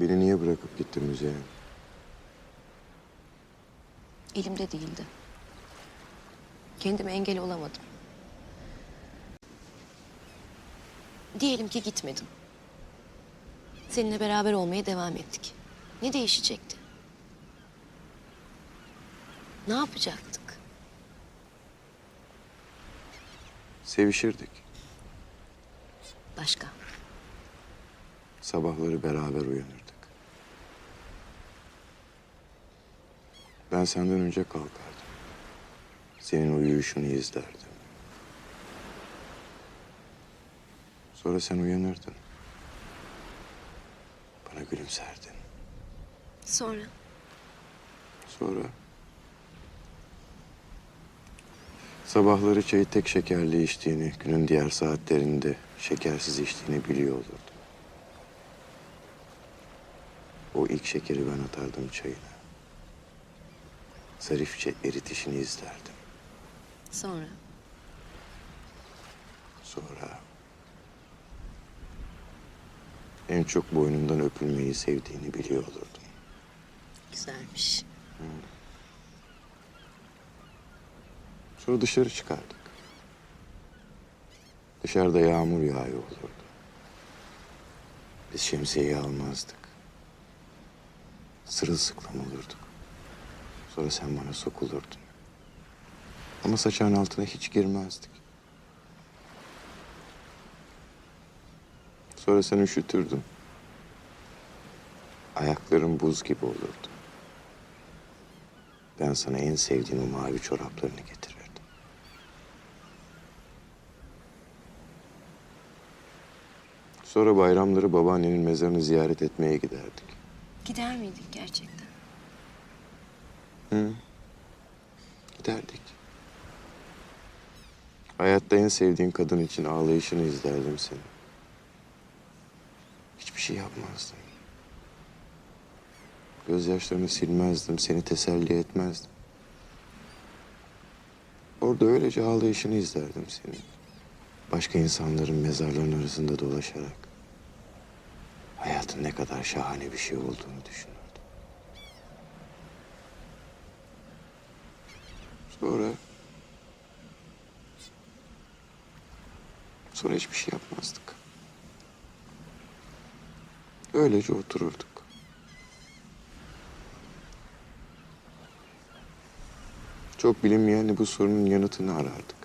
Beni niye bırakıp gittin müzeye? Elimde değildi. Kendime engel olamadım. Diyelim ki gitmedim. Seninle beraber olmaya devam ettik. Ne değişecekti? Ne yapacaktık? Sevişirdik. Başka. Sabahları beraber uyanırdık. Ben senden önce kalkardım. Senin uyuyuşunu izlerdim. Sonra sen uyanırdın. Bana gülümserdin. Sonra Sonra... Sabahları çayı tek şekerli içtiğini, günün diğer saatlerinde şekersiz içtiğini biliyor olurdum. O ilk şekeri ben atardım çayına. Zarifçe eritişini izlerdim. sonra Sonra... En çok boynundan öpülmeyi sevdiğini biliyor olurdum. güzelmiş. Sonra dışarı çıkardık. Dışarıda yağmur yağıyor olurdu. Biz şemsiyeyi almazdık. Sırılsıklam olurduk. Sonra sen bana sokulurdun. Ama saçağın altına hiç girmezdik. Sonra sen üşütürdün. Ayakların buz gibi olurdu. Ben sana en sevdiğim o mavi çoraplarını getirirdim. Sonra bayramları babaannenin mezarını ziyaret etmeye giderdik. Gider miydik gerçekten? Hı. Giderdik. Hayatta en sevdiğin kadın için ağlayışını izlerdim seni. Hiçbir şey yapmazdım. Gözyaşlarını silmezdim, seni teselli etmezdim. Orada öylece ağlayışını izlerdim senin. Başka insanların mezarlarının arasında dolaşarak. Hayatın ne kadar şahane bir şey olduğunu düşünürdüm. Sonra... Sonra hiçbir şey yapmazdık. Öylece otururduk. Çok bilinmeyen bu sorunun yanıtını arardık.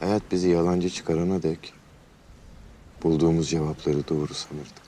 Hayat bizi yalancı çıkarana dek bulduğumuz cevapları doğru sanırdık.